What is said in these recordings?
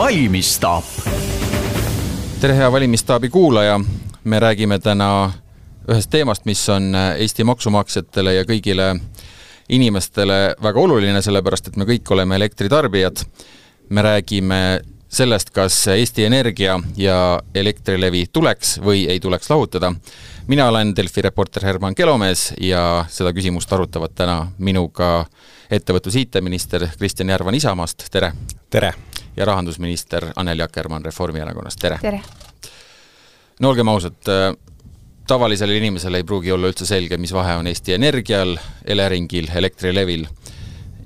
valimisstaap. tere, hea valimisstaabi kuulaja. me räägime täna ühest teemast, mis on Eesti maksumaksjatele ja kõigile inimestele väga oluline, sellepärast et me kõik oleme elektritarbijad. me räägime sellest, kas Eesti Energia ja Elektrilevi tuleks või ei tuleks lahutada. Mina olen Delfi reporter Herman Kelomees ja seda küsimust arutavad täna minuga ettevõtlus IT-minister Kristjan Järvan Isamaast, tere! tere! ja rahandusminister Anneli Akkermann Reformierakonnast, tere! tere! no olgem ausad, tavalisele inimesele ei pruugi olla üldse selge, mis vahe on Eesti Energial, Eleringil, Elektrilevil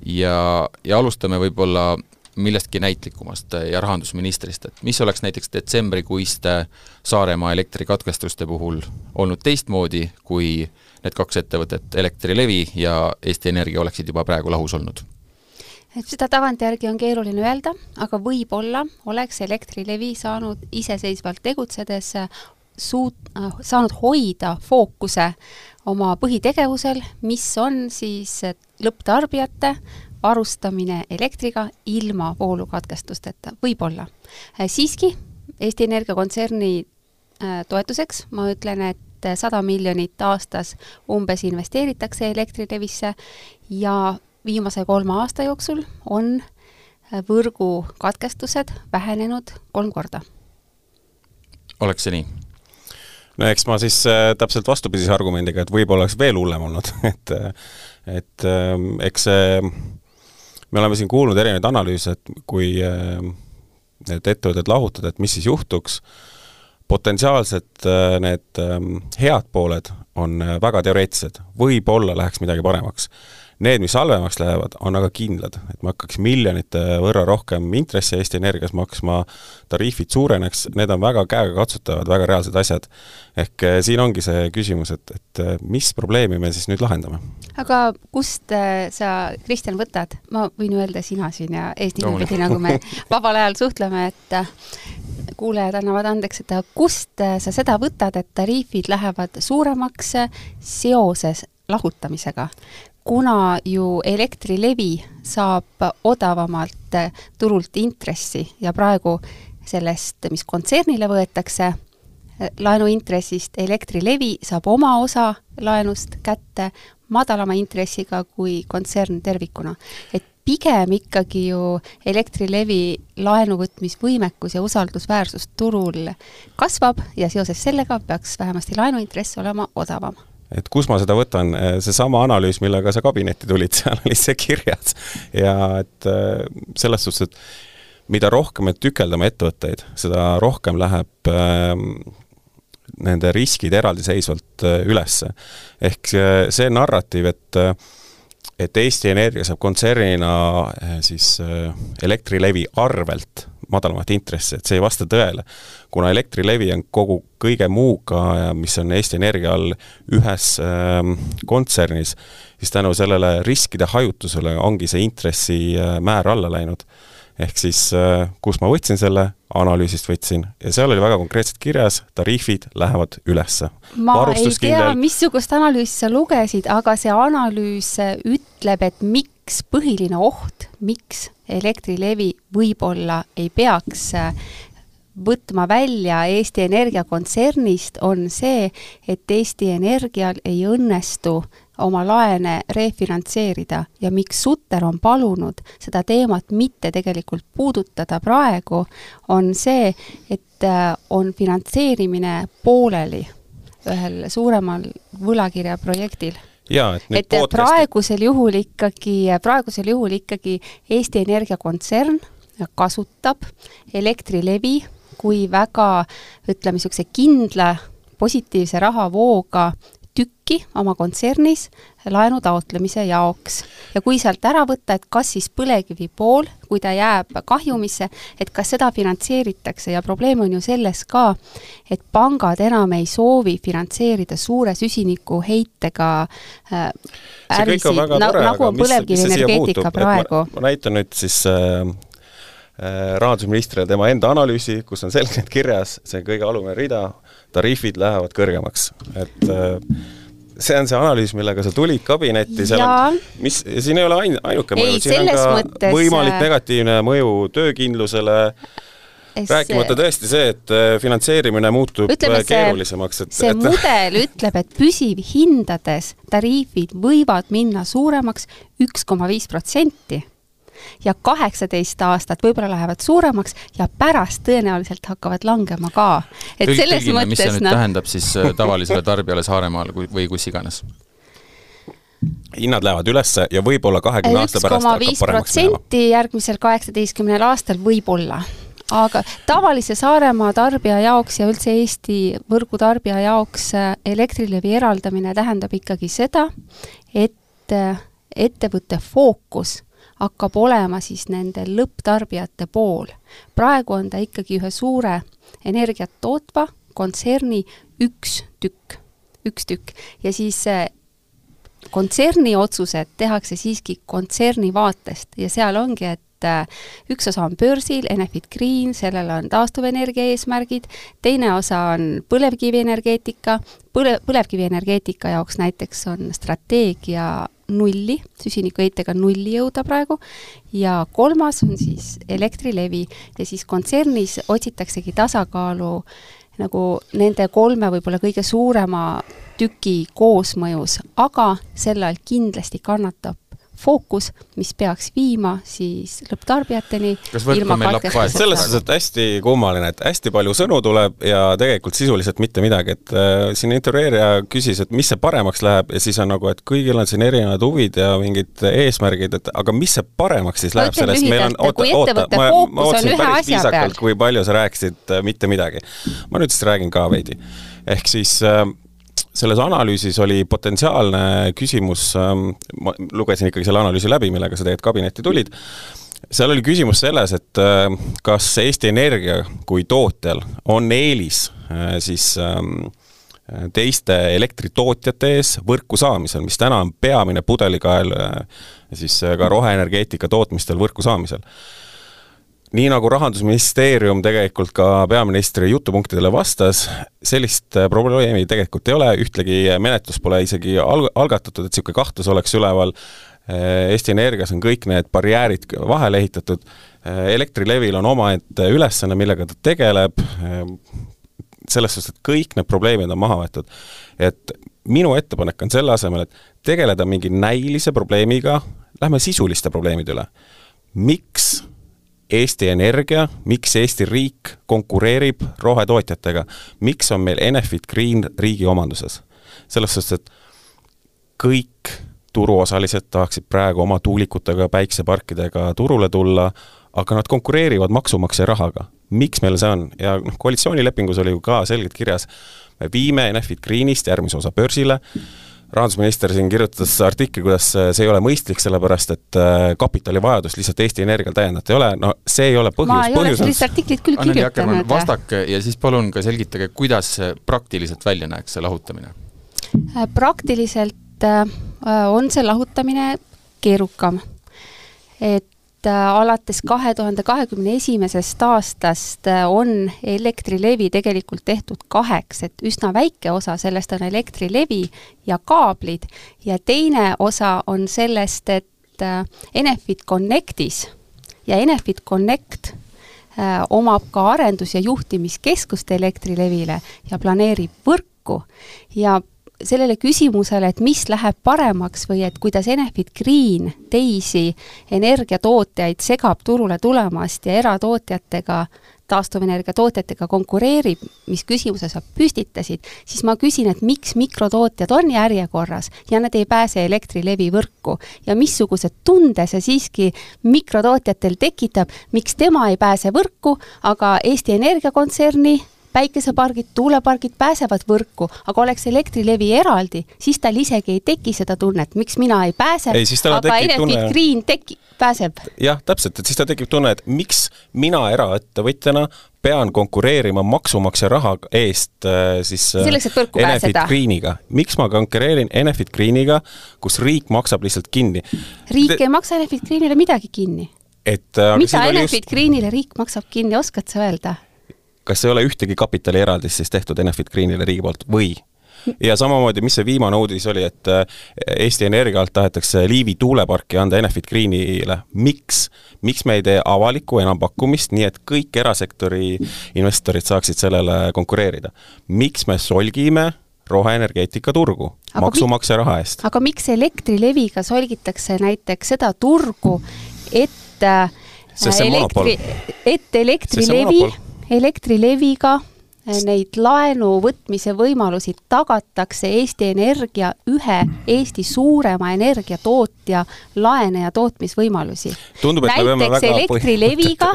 ja, ja alustame võib-olla millestki näitlikumast ja rahandusministrist, et mis oleks näiteks detsembrikuiste Saaremaa elektrikatkestuste puhul olnud teistmoodi, kui need kaks ettevõtet, Elektrilevi ja Eesti Energia, oleksid juba praegu lahus olnud? et seda tagantjärgi on keeruline öelda, aga võib-olla oleks Elektrilevi saanud iseseisvalt tegutsedes suut-, saanud hoida fookuse oma põhitegevusel, mis on siis lõpptarbijate varustamine elektriga ilma voolukatkestusteta, võib-olla. siiski, Eesti Energia kontserni toetuseks ma ütlen, et sada miljonit aastas umbes investeeritakse Elektrilevisse ja viimase kolme aasta jooksul on võrgukatkestused vähenenud kolm korda. oleks see nii? no eks ma siis äh, täpselt vastupidise argumendiga, et võib-olla oleks veel hullem olnud et et äh, eks see äh, me oleme siin kuulnud erinevaid analüüse, et kui äh, need ettevõtted lahutada, et mis siis juhtuks, potentsiaalselt äh, need ähm, head pooled on äh, väga teoreetilised, võib-olla läheks midagi paremaks Need, mis halvemaks lähevad, on aga kindlad, et me hakkaks miljonite võrra rohkem intressi Eesti Energias maksma, tariifid suureneks, need on väga käegakatsutavad, väga reaalsed asjad. ehk eh, siin ongi see küsimus, et, et eh, mis probleemi me siis nüüd lahendame? aga kust eh, sa, Kristjan, võtad, ma võin öelda sina siin ja Eesti niipidi, nagu me vabal ajal suhtleme, et kuulajad annavad andeks, et kust sa seda võtad, et tariifid lähevad suuremaks seoses lahutamisega? kuna ju Elektrilevi saab odavamalt turult intressi ja praegu sellest, mis kontsernile võetakse, laenuintressist Elektrilevi saab oma osa laenust kätte madalama intressiga kui kontsern tervikuna. et pigem ikkagi ju Elektrilevi laenuvõtmisvõimekus ja usaldusväärsus turul kasvab ja seoses sellega peaks vähemasti laenuintress olema odavam et kus ma seda võtan, seesama analüüs, millega sa kabinetti tulid, seal oli see kirjas. ja et äh, selles suhtes, et mida rohkem me tükeldame ettevõtteid, seda rohkem läheb äh, nende riskid eraldiseisvalt äh, ülesse. ehk see, narratiiv, et äh, et Eesti Energia saab kontsernina äh, siis äh, Elektrilevi arvelt madalamat intressi, et see ei vasta tõele. kuna Elektrilevi on kogu kõige muuga, mis on Eesti Energia all ühes äh, kontsernis, siis tänu sellele riskide hajutusele ongi see intressimäär alla läinud ehk siis äh, kust ma võtsin selle, analüüsist võtsin ja seal oli väga konkreetselt kirjas, tariifid lähevad ülesse. ma ei tea, missugust analüüsi sa lugesid, aga see analüüs ütleb, et miks põhiline oht, miks Elektrilevi võib-olla ei peaks äh, võtma välja Eesti Energia kontsernist, on see, et Eesti Energial ei õnnestu oma laene refinantseerida ja miks Sutter on palunud seda teemat mitte tegelikult puudutada praegu, on see, et äh, on finantseerimine pooleli ühel suuremal võlakirjaprojektil jaa, et nüüd et podcasti... praegusel juhul ikkagi, praegusel juhul ikkagi Eesti Energia kontsern kasutab Elektrilevi kui väga ütleme, niisuguse kindla positiivse rahavooga tükki oma kontsernis laenu taotlemise jaoks. ja kui sealt ära võtta, et kas siis põlevkivi pool, kui ta jääb kahjumisse, et kas seda finantseeritakse ja probleem on ju selles ka, et pangad enam ei soovi finantseerida suure süsinikuheitega äh, ärisid, na, nagu on põlevkivienergeetika praegu. ma näitan nüüd siis äh, äh, rahandusministrile tema enda analüüsi, kus on selgelt kirjas, see kõige alumine rida, tariifid lähevad kõrgemaks, et äh, see on see analüüs, millega sa tulid kabinetti, seal on, mis, siin ei ole ain-, ainuke mõju, siin on ka mõttes... võimalik äh, negatiivne mõju töökindlusele, rääkimata tõesti see, et äh, finantseerimine muutub Ütleme, äh, keerulisemaks, et see et... mudel ütleb, et püsivhindades tariifid võivad minna suuremaks üks koma viis protsenti ja kaheksateist aastat võib-olla lähevad suuremaks ja pärast tõenäoliselt hakkavad langema ka. et Tõlg, selles tõlgime, mõttes mis see nüüd no... tähendab siis äh, tavalisele tarbijale Saaremaal või kus iganes? hinnad lähevad üles ja võib-olla kahekümne aasta pärast hakkab paremaks minema. järgmisel kaheksateistkümnel aastal võib-olla aga tavalise Saaremaa tarbija jaoks ja üldse Eesti võrgutarbija jaoks äh, Elektrilevi eraldamine tähendab ikkagi seda, et äh, ettevõtte fookus hakkab olema siis nende lõpptarbijate pool. praegu on ta ikkagi ühe suure energiat tootva kontserni üks tükk, üks tükk ja siis äh, kontserni otsused tehakse siiski kontserni vaatest ja seal ongi, et äh, üks osa on börsil, Enefit Green, sellel on taastuvenergia eesmärgid, teine osa on põlevkivienergeetika, põle, põlevkivienergeetika jaoks näiteks on strateegia nulli, süsinikuheitega nulli jõuda praegu, ja kolmas on siis Elektrilevi. Ja siis kontsernis otsitaksegi tasakaalu nagu nende kolme võib-olla kõige suurema tüki koosmõjus, aga selle all kindlasti kannatab fookus, mis peaks viima siis lõpptarbijateni selles suhtes, et hästi kummaline, et hästi palju sõnu tuleb ja tegelikult sisuliselt mitte midagi, et äh, siin intervjueerija küsis, et mis see paremaks läheb ja siis on nagu, et kõigil on siin erinevad huvid ja mingid eesmärgid, et aga mis see paremaks siis läheb sellest, meil on, oota, oota, ma, ma ootasin päris viisakalt, kui palju sa rääkisid äh, mitte midagi. ma nüüd siis räägin ka veidi. ehk siis äh, selles analüüsis oli potentsiaalne küsimus, ähm, ma lugesin ikkagi selle analüüsi läbi, millega sa tegelikult kabinetti tulid, seal oli küsimus selles, et äh, kas Eesti Energia kui tootjal on eelis äh, siis ähm, teiste elektritootjate ees võrku saamisel, mis täna on peamine pudelikael äh, siis ka roheenergeetika tootmistel võrku saamisel nii nagu Rahandusministeerium tegelikult ka peaministri jutupunktidele vastas, sellist äh, probleemi tegelikult ei ole, ühtegi menetlust pole isegi alg-, algatatud, et niisugune kahtlus oleks üleval, äh, Eesti Energias on kõik need barjäärid vahele ehitatud, äh, Elektrilevil on omaette ülesanne, millega ta tegeleb, selles suhtes, et kõik need probleemid on maha võetud. et minu ettepanek on selle asemel, et tegeleda mingi näilise probleemiga, lähme sisuliste probleemide üle. miks Eesti Energia, miks Eesti riik konkureerib rohetootjatega, miks on meil Enefit Green riigi omanduses? selles suhtes, et kõik turuosalised tahaksid praegu oma tuulikutega, päikseparkidega turule tulla, aga nad konkureerivad maksumaksja rahaga. miks meil see on ja noh, koalitsioonilepingus oli ju ka selgelt kirjas, me viime Enefit Greenist järgmise osa börsile, rahandusminister siin kirjutas artikli, kuidas see ei ole mõistlik, sellepärast et äh, kapitalivajadust lihtsalt Eesti Energial täiendavalt ei ole, no see ei ole põhjus. ma ei ole sellist artiklit küll kirjutanud. vastake ja siis palun ka selgitage, kuidas see praktiliselt välja näeks, see lahutamine? Äh, praktiliselt äh, on see lahutamine keerukam. et äh, alates kahe tuhande kahekümne esimesest aastast äh, on Elektrilevi tegelikult tehtud kaheks, et üsna väike osa sellest on Elektrilevi ja kaablid ja teine osa on sellest, et äh, Enefit Connectis ja Enefit Connect omab ka arendus- ja juhtimiskeskust Elektrilevile ja planeerib võrku. Ja sellele küsimusele, et mis läheb paremaks või et kuidas Enefit Green teisi energiatootjaid segab turule tulemast ja eratootjatega, taastuvenergia tootjatega konkureerib, mis küsimuse sa püstitasid, siis ma küsin, et miks mikrotootjad on järjekorras ja nad ei pääse Elektrilevi võrku? Ja missuguse tunde see siiski mikrotootjatel tekitab, miks tema ei pääse võrku, aga Eesti Energia kontserni päikesepargid, tuulepargid pääsevad võrku, aga oleks Elektrilevi eraldi, siis tal isegi ei teki seda tunnet, miks mina ei pääse, aga Enefit. Green teki-, pääseb. jah, täpselt, et siis tal tekib tunne, et miks mina eraettevõtjana pean konkureerima maksumaksja raha eest äh, siis äh, selleks, et võrku Enefit. Greeniga. miks ma konkureerin Enefit Greeniga, kus riik maksab lihtsalt kinni? riik Te... ei maksa Enefit Greenile midagi kinni. et mida Enefit just... Greenile riik maksab kinni, oskad sa öelda? Kas ei ole ühtegi kapitalieraldist siis tehtud Enefit Greenile riigi poolt või ja samamoodi, mis see viimane uudis oli, et äh, Eesti Energia alt tahetakse Liivi tuuleparki anda Enefit Greenile, miks? miks me ei tee avalikku enampakkumist, nii et kõik erasektori investorid saaksid sellele konkureerida? miks me solgime roheenergeetika turgu maksumaksja raha eest? aga miks Elektrileviga solgitakse näiteks seda turgu, et äh, sest elektri, et Elektrilevi, Elektrileviga neid laenu võtmise võimalusi tagatakse Eesti Energia ühe Eesti suurema energiatootja laene ja tootmisvõimalusi. näiteks Elektrileviga,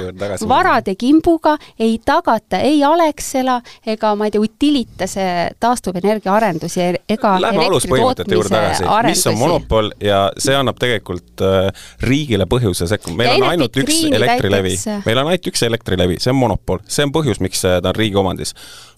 varade kimbuga ei tagata ei Alexela ega ma ei tea, Utilitase taastuvenergia arendusi ega Lähme aluspõhimõtete juurde tagasi, mis on monopol ja see annab tegelikult äh, riigile põhjuse sekkuma, meil ja on ainult üks Elektrilevi, meil on ainult üks Elektrilevi, see on monopol, see on põhjus, miks ta on riigi omandis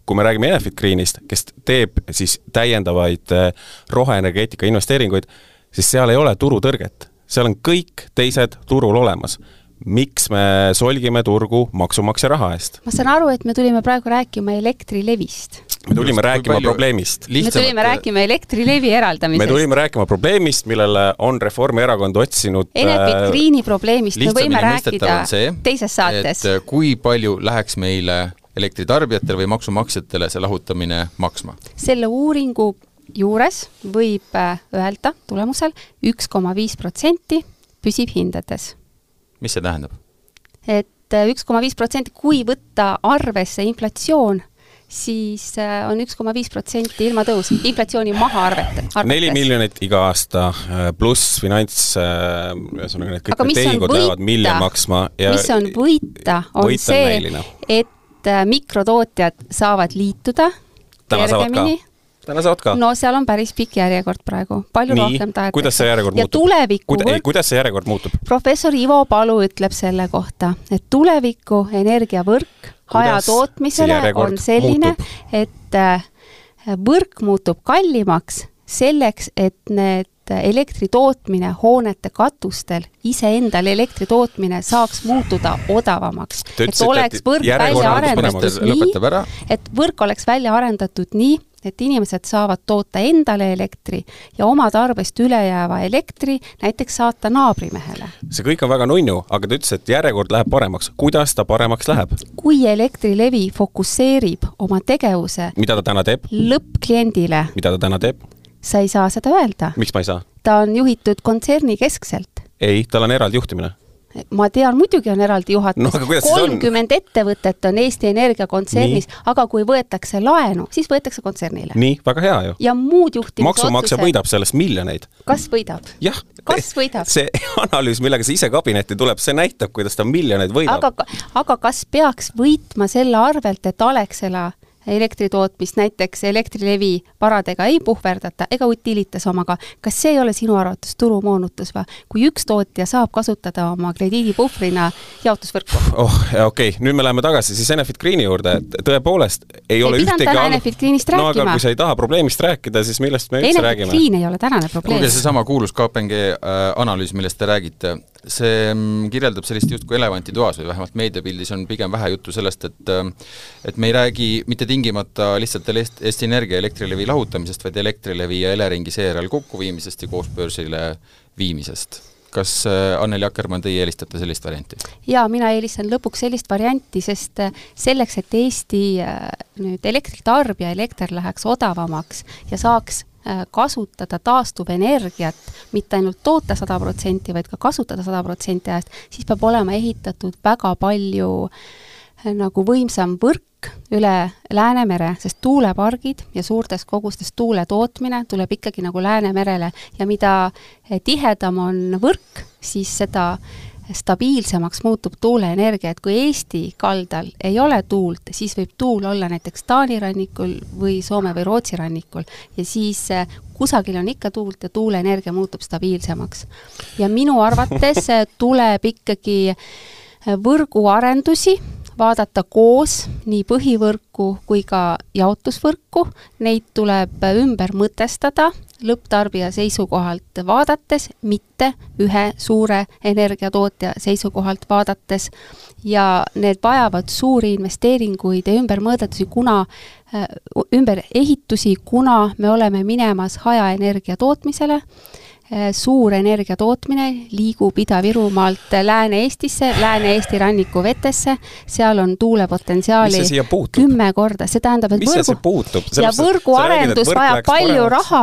kui me räägime Enefit Greenist, kes teeb siis täiendavaid äh, roheenergeetika investeeringuid, siis seal ei ole turutõrget, seal on kõik teised turul olemas miks me solgime turgu maksumaksja raha eest? ma saan aru, et me tulime praegu rääkima Elektrilevist. me tulime rääkima palju... probleemist. me tulime rääkima Elektrilevi eraldamisest. me tulime rääkima probleemist, millele on Reformierakond otsinud Enefit äh, Greeni probleemist me võime rääkida see, teises saates. et kui palju läheks meile elektritarbijatele või maksumaksjatele see lahutamine maksma? selle uuringu juures võib äh, öelda tulemusel üks koma viis protsenti püsib hindades. mis see tähendab? et äh, üks koma viis protsenti, kui võtta arvesse inflatsioon, siis äh, on üks koma viis protsenti ilmatõus, inflatsiooni maha arvete. neli miljonit iga aasta pluss finants, ühesõnaga need kõik need tehingud lähevad miljon maksma ja mis on võita, on võita see, et et äh, mikrotootjad saavad liituda täna saavad ka? täna saavad ka? no seal on päris pikk järjekord praegu, palju Nii, rohkem tahetakse. kuidas see järjekord ja muutub? Kud, ei, kuidas see järjekord muutub? professor Ivo Palu ütleb selle kohta, et tuleviku energiavõrk hajatootmisele on selline, et äh, võrk muutub kallimaks selleks, et need elektri tootmine hoonete katustel, iseendal elektri tootmine saaks muutuda odavamaks. et oleks võrk välja arendatud nii, et võrk oleks välja arendatud nii, et inimesed saavad toota endale elektri ja oma tarbest ülejääva elektri näiteks saata naabrimehele. see kõik on väga nunnu, aga ta ütles, et järjekord läheb paremaks. kuidas ta paremaks läheb? kui Elektrilevi fokusseerib oma tegevuse mida ta täna teeb? lõppkliendile. mida ta täna teeb? Sa ei saa seda öelda. miks ma ei saa? ta on juhitud kontsernikeskselt. ei, tal on eraldi juhtimine ma tean, muidugi on eraldi juhatus no,. kolmkümmend ettevõtet on Eesti Energia kontsernis, aga kui võetakse laenu, siis võetakse kontsernile. nii, väga hea ju. ja muud juhtimisotsused maksumaksja võidab sellest miljoneid. kas võidab? jah. kas võidab? see analüüs, millega see ise kabinetti tuleb, see näitab, kuidas ta miljoneid võidab. aga, aga kas peaks võitma selle arvelt, et Alexela elektritootmist näiteks Elektrilevi varadega ei puhverdata ega Utilitas omaga, kas see ei ole sinu arvates turumoonutus või? kui üks tootja saab kasutada oma krediidipuhvrina jaotusvõrku? oh, okei okay., nüüd me läheme tagasi siis Enefit Greeni juurde, et tõepoolest ei, ei ole ühtegi täna Enefit Greenist no aga kui sa ei taha probleemist rääkida, siis millest me üldse Enefit räägime? Enefit Green ei ole tänane probleem. kuulge, seesama kuulus KPMG äh, analüüs, millest te räägite, see mm, kirjeldab sellist justkui elevanti toas või vähemalt meediapildis on pigem vähe juttu sellest, et äh, et me ei räägi mitte tingimata lihtsalt Eesti Energia Elektrilevi lahutamisest, vaid Elektrilevi ja Eleringi seejärel kokkuviimisest ja koos börsile viimisest kas äh, Anneli Akkermann, teie eelistate sellist varianti? jaa, mina eelistan lõpuks sellist varianti, sest äh, selleks, et Eesti äh, nüüd elektritarbija elekter läheks odavamaks ja saaks kasutada taastuvenergiat, mitte ainult toota sada protsenti, vaid ka kasutada sada protsenti ajast, siis peab olema ehitatud väga palju nagu võimsam võrk, üle Läänemere, sest tuulepargid ja suurtes kogustes tuule tootmine tuleb ikkagi nagu Läänemerele ja mida tihedam on võrk, siis seda stabiilsemaks muutub tuuleenergia, et kui Eesti kaldal ei ole tuult, siis võib tuul olla näiteks Taani rannikul või Soome või Rootsi rannikul ja siis eh, kusagil on ikka tuult ja tuuleenergia muutub stabiilsemaks. ja minu arvates tuleb ikkagi võrguarendusi vaadata koos nii põhivõrku kui ka jaotusvõrku, neid tuleb ümber mõtestada lõpptarbija seisukohalt vaadates, mitte ühe suure energiatootja seisukohalt vaadates. ja need vajavad suuri investeeringuid ja ümbermõõdetusi, kuna äh, ümberehitusi, kuna me oleme minemas hajaenergia tootmisele suur energia tootmine liigub Ida-Virumaalt Lääne-Eestisse, Lääne-Eesti rannikuvetesse, seal on tuulepotentsiaali kümme korda, see tähendab, et mis võrgu, ja võrguarendus vajab palju raha.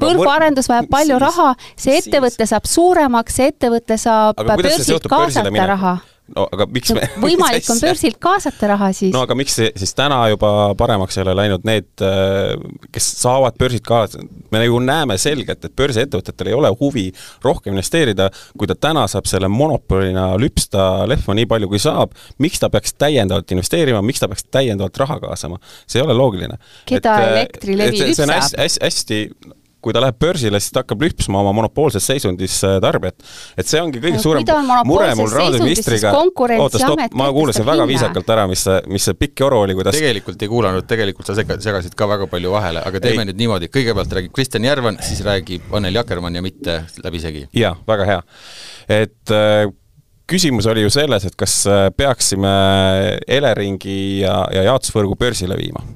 võrguarendus vajab palju raha, see ettevõte saab suuremaks, see ettevõte saab börsilt kaasata raha no aga miks me võimalik on börsilt kaasata raha siis. no aga miks siis täna juba paremaks ei ole läinud need, äh, kes saavad börsilt kaasata, me ju näeme selgelt, et börsiettevõtetel ei ole huvi rohkem investeerida, kui ta täna saab selle monopolina lüpsta lehma nii palju, kui saab, miks ta peaks täiendavalt investeerima, miks ta peaks täiendavalt raha kaasama? see ei ole loogiline. keda et, äh, Elektrilevi lüpsab? see on hästi, hästi, hästi kui ta läheb börsile, siis ta hakkab lüpsma oma monopoolses seisundis äh, tarbijat. et see ongi kõige no, suurem mure mul rahandusministriga, oota stopp, ma kuulasin väga hinna. viisakalt ära, mis see, mis see pikk joru oli, kuidas tegelikult ei kuulanud, tegelikult sa sega-, segasid ka väga palju vahele, aga teeme ei. nüüd niimoodi, kõigepealt räägib Kristjan Järvan, siis räägib Anneli Akkermann ja mitte läbisegi. jaa, väga hea. et äh, küsimus oli ju selles, et kas äh, peaksime Eleringi ja, ja jaotusvõrgu börsile viima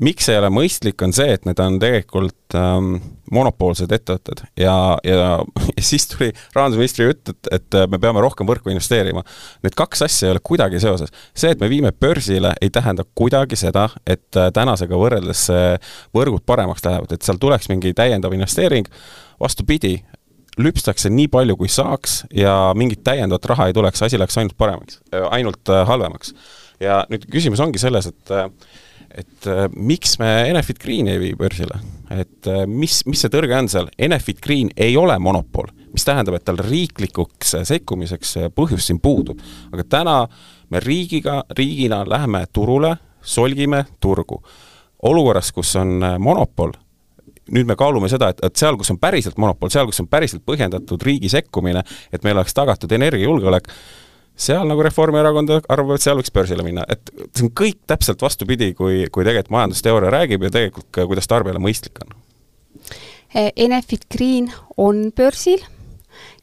miks ei ole mõistlik, on see, et need on tegelikult ähm, monopoolsed ettevõtted ja, ja, ja siis tuli rahandusministri jutt, et, et me peame rohkem võrku investeerima. Need kaks asja ei ole kuidagi seoses. see, et me viime börsile, ei tähenda kuidagi seda, et äh, tänasega võrreldes võrgud paremaks lähevad, et seal tuleks mingi täiendav investeering, vastupidi, lüpstakse nii palju, kui saaks ja mingit täiendavat raha ei tuleks, asi läheks ainult paremaks, äh, ainult äh, halvemaks. ja nüüd küsimus ongi selles, et et äh, miks me Enefit Greeni ei vii börsile, et äh, mis, mis see tõrge on seal, Enefit Green ei ole monopol, mis tähendab, et tal riiklikuks sekkumiseks põhjust siin puudub. aga täna me riigiga, riigina läheme turule, solgime turgu. olukorras, kus on äh, monopol, nüüd me kaalume seda, et, et seal, kus on päriselt monopol, seal, kus on päriselt põhjendatud riigi sekkumine, et meil oleks tagatud energiajulgeolek, seal nagu Reformierakond arvab, et seal võiks börsile minna, et see on kõik täpselt vastupidi, kui, kui tegelikult majandusteooria räägib ja tegelikult ka, kuidas tarbijale mõistlik on. Enefit Green on börsil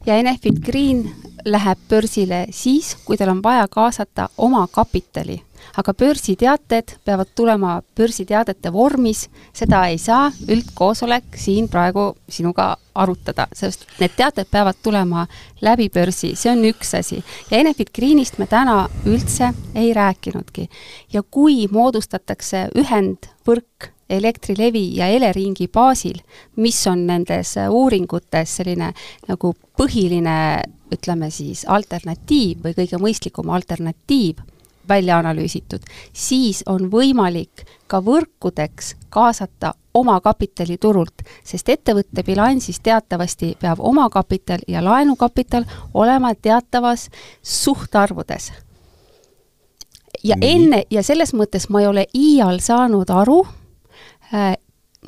ja Enefit Green läheb börsile siis, kui tal on vaja kaasata oma kapitali aga börsiteated peavad tulema börsiteadete vormis, seda ei saa üldkoosolek siin praegu sinuga arutada, sest need teated peavad tulema läbi börsi, see on üks asi. ja Enefit Greenist me täna üldse ei rääkinudki. ja kui moodustatakse ühendvõrk Elektrilevi ja Eleringi baasil, mis on nendes uuringutes selline nagu põhiline, ütleme siis, alternatiiv või kõige mõistlikum alternatiiv välja analüüsitud, siis on võimalik ka võrkudeks kaasata omakapitali turult, sest ettevõtte bilansis teatavasti peab omakapital ja laenukapital olema teatavas suhtarvudes. ja Nii. enne, ja selles mõttes ma ei ole iial saanud aru, äh,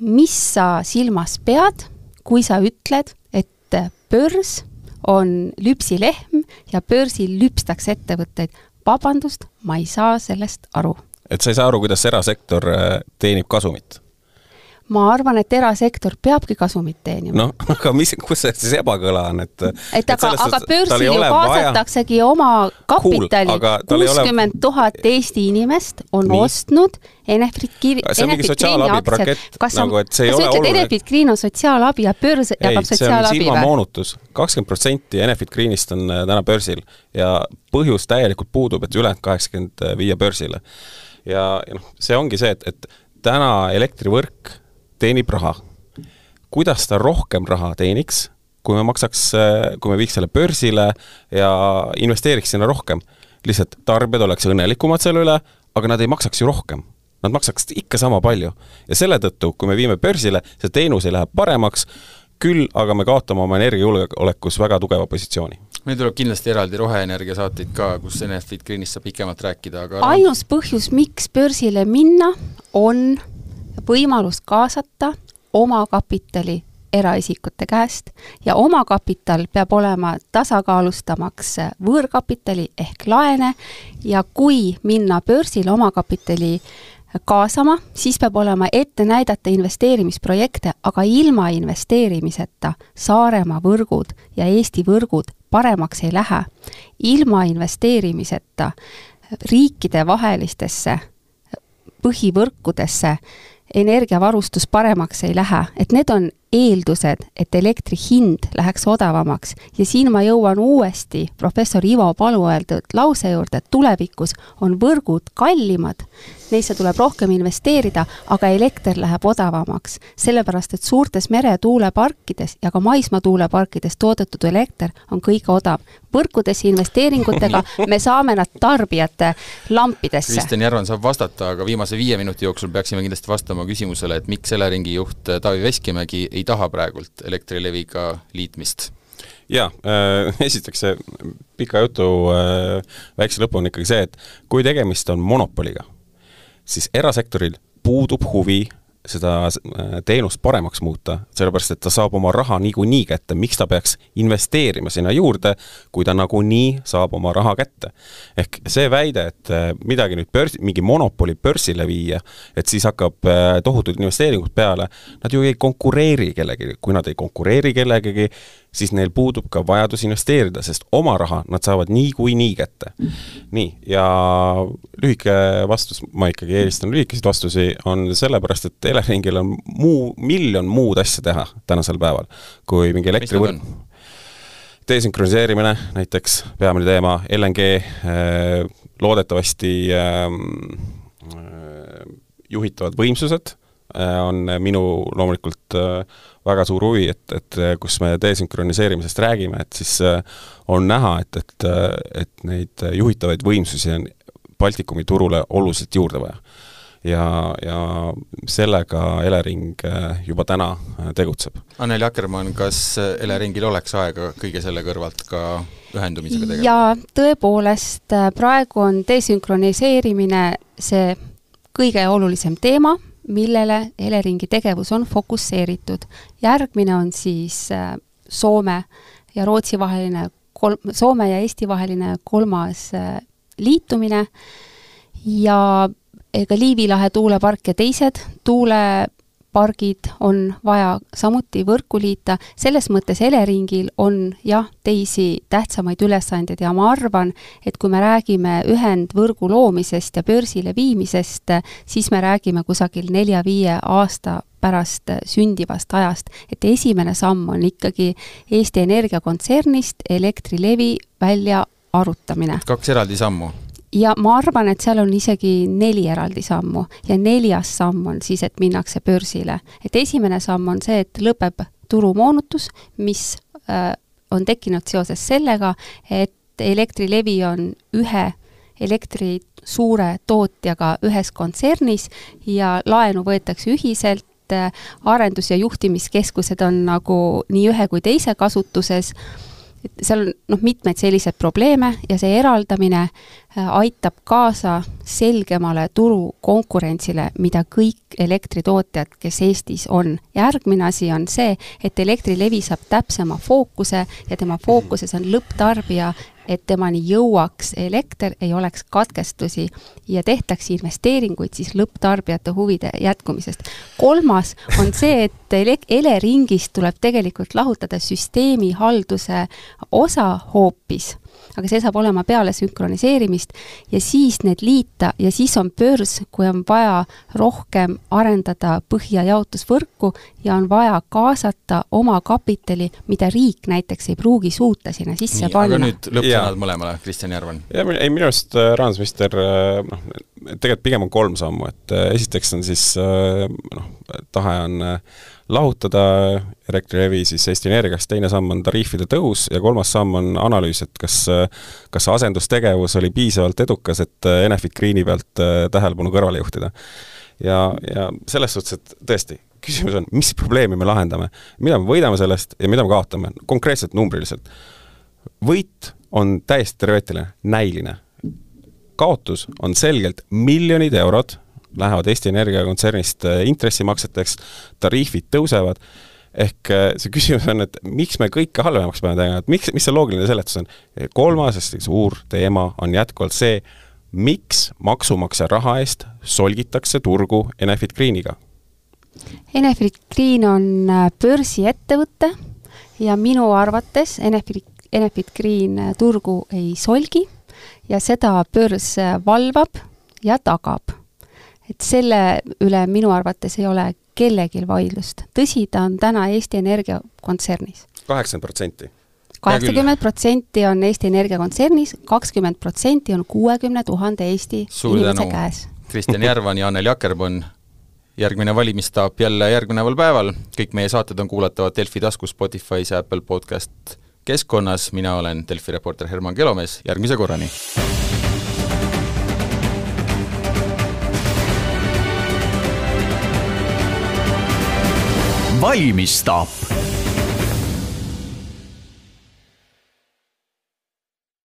mis sa silmas pead, kui sa ütled, et börs on lüpsilehm ja börsil lüpstakse ettevõtteid vabandust, ma ei saa sellest aru. et sa ei saa aru, kuidas erasektor äh, teenib kasumit? Ma arvan, et erasektor peabki kasumit teenima. noh, aga mis, kus see siis ebakõla on, et et aga, aga börsil ju kaasataksegi vaja... oma kapitali cool,, kuuskümmend tuhat Eesti inimest on Nii. ostnud Enefit Green, Enefit Greeni aktsiad. kas sa nagu,, kas sa ütled, Enefit Green on sotsiaalabi ja börs jagab sotsiaalabi või? silmamoonutus, kakskümmend protsenti Enefit Greenist on äh, täna börsil ja põhjus täielikult puudub, et ülejäänud kaheksakümmend viia börsile. ja, ja noh, see ongi see, et, et täna elektrivõrk teenib raha. kuidas ta rohkem raha teeniks, kui me maksaks, kui me viiks selle börsile ja investeeriks sinna rohkem? lihtsalt tarbijad oleks õnnelikumad selle üle, aga nad ei maksaks ju rohkem. Nad maksaks ikka sama palju. ja selle tõttu, kui me viime börsile, see teenus ei lähe paremaks, küll aga me kaotame oma energiajulgeolekus väga tugeva positsiooni meil tuleb kindlasti eraldi roheenergia saateid ka, kus Enefit Greenist saab pikemalt rääkida, aga ainus põhjus, miks börsile minna, on võimalus kaasata omakapitali eraisikute käest ja omakapital peab olema tasakaalustamaks võõrkapitali ehk laene ja kui minna börsile omakapitali kaasama, siis peab olema ette näidata investeerimisprojekte, aga ilma investeerimiseta Saaremaa võrgud ja Eesti võrgud paremaks ei lähe. ilma investeerimiseta riikidevahelistesse põhivõrkudesse energiavarustus paremaks ei lähe, et need on eeldused, et elektri hind läheks odavamaks. Ja siin ma jõuan uuesti professor Ivo Palu öeldud lause juurde, et tulevikus on võrgud kallimad, neisse tuleb rohkem investeerida, aga elekter läheb odavamaks. sellepärast, et suurtes meretuuleparkides ja ka maismaatuuleparkides toodetud elekter on kõige odav. võrkudesse investeeringutega me saame nad tarbijate lampidesse. Kristjan Järvan saab vastata, aga viimase viie minuti jooksul peaksime kindlasti vastama küsimusele, et miks Eleringi juht Taavi Veskimägi ei taha praegult Elektrileviga liitmist? jaa äh,, esiteks see pika jutu äh, väikse lõpu on ikkagi see, et kui tegemist on monopoliga, siis erasektoril puudub huvi seda äh, teenust paremaks muuta, sellepärast et ta saab oma raha niikuinii kätte, miks ta peaks investeerima sinna juurde, kui ta nagunii saab oma raha kätte. ehk see väide, et äh, midagi nüüd börs, mingi monopoli börsile viia, et siis hakkab äh, tohutud investeeringud peale, nad ju ei konkureeri kellegagi, kui nad ei konkureeri kellegagi, siis neil puudub ka vajadus investeerida, sest oma raha nad saavad niikuinii kätte. nii, ja lühike vastus, ma ikkagi eelistan lühikeseid vastusi, on sellepärast, et Eleringil on muu, miljon muud asja teha tänasel päeval, kui mingi elektrivõrk desünkroniseerimine näiteks, peamine teema, LNG, äh, loodetavasti ähm, äh, juhitavad võimsused äh, on minu loomulikult väga suur huvi, et, et kus me desünkroniseerimisest räägime, et siis on näha, et, et, et neid juhitavaid võimsusi on Baltikumi turule oluliselt juurde vaja ja, ja sellega Elering juba täna tegutseb. Anneli Akkermann, kas Eleringil oleks aega kõige selle kõrvalt ka ühendumisega tegeleda? jaa, tõepoolest, praegu on desünkroniseerimine see kõige olulisem teema, millele Eleringi tegevus on fokusseeritud. järgmine on siis Soome ja Rootsi vaheline kolm, Soome ja Eesti vaheline kolmas liitumine ja ega Liivi lahe tuulepark ja teised tuulepargid on vaja samuti võrku liita, selles mõttes Eleringil on jah, teisi tähtsamaid ülesandeid ja ma arvan, et kui me räägime ühendvõrgu loomisest ja börsile viimisest, siis me räägime kusagil nelja-viie aasta pärast sündivast ajast, et esimene samm on ikkagi Eesti Energia kontsernist Elektrilevi välja arutamine. kaks eraldi sammu ja ma arvan, et seal on isegi neli eraldi sammu ja neljas samm on siis, et minnakse börsile. et esimene samm on see, et lõpeb turumoonutus, mis äh, on tekkinud seoses sellega, et Elektrilevi on ühe elektri suure tootjaga ühes kontsernis ja laenu võetakse ühiselt, äh, arendus- ja juhtimiskeskused on nagu nii ühe kui teise kasutuses et seal on noh, mitmeid selliseid probleeme ja see eraldamine äh, aitab kaasa selgemale turu konkurentsile, mida kõik elektritootjad, kes Eestis on. järgmine asi on see, et Elektrilevi saab täpsema fookuse ja tema fookuses on lõpptarbija et temani jõuaks elekter, ei oleks katkestusi ja tehtaks investeeringuid siis lõpptarbijate huvide jätkumisest. kolmas on see, et Eleringist tuleb tegelikult lahutada süsteemihalduse osa hoopis aga see saab olema peale sünkroniseerimist ja siis need liita ja siis on börs, kui on vaja rohkem arendada põhja jaotusvõrku ja on vaja kaasata oma kapitali, mida riik näiteks ei pruugi suuta sinna sisse Nii, panna. aga nüüd lõppsõnad mõlemale, Kristjan Järvan. ei, minu arust äh, rahandusminister äh, noh, tegelikult pigem on kolm sammu, et äh, esiteks on siis noh, tahe on lahutada Elektrilevi siis Eesti Energiast, teine samm on tariifide tõus ja kolmas samm on analüüs, et kas kas see asendustegevus oli piisavalt edukas, et Enefit Greeni pealt äh, tähelepanu kõrvale juhtida. ja, ja selles suhtes, et tõesti, küsimus on, mis probleemi me lahendame, mida me võidame sellest ja mida me kaotame, konkreetselt numbriliselt. võit on täiesti teoreetiline, näiline. Kaotus on selgelt miljonid eurod lähevad Eesti Energia kontsernist äh, intressimakseteks, tariifid tõusevad ehk äh, see küsimus on, et miks me kõike halvemaks peame tegema, et miks, mis see loogiline seletus on? kolmas hästi suur teema on jätkuvalt see, miks maksumaksja raha eest solgitakse turgu Enefit Greeniga? Enefit Green on äh, börsiettevõte ja minu arvates Enefit, Enefit Green turgu ei solgi ja seda börs valvab ja tagab. et selle üle minu arvates ei ole kellelgi vaidlust. tõsi, ta on täna Eesti Energia kontsernis. kaheksakümmend protsenti? kaheksakümmend protsenti on Eesti Energia kontsernis, kakskümmend protsenti on kuuekümne tuhande Eesti Suur inimese tänu. käes. Kristjan Järvan ja Anneli Akkermann, järgmine valimisstaap jälle järgneval päeval, kõik meie saated on kuulatavad Delfi taskus, Spotify's ja Apple podcast keskkonnas, mina olen Delfi reporter Herman Kelomees, järgmise korrani! valmisstaap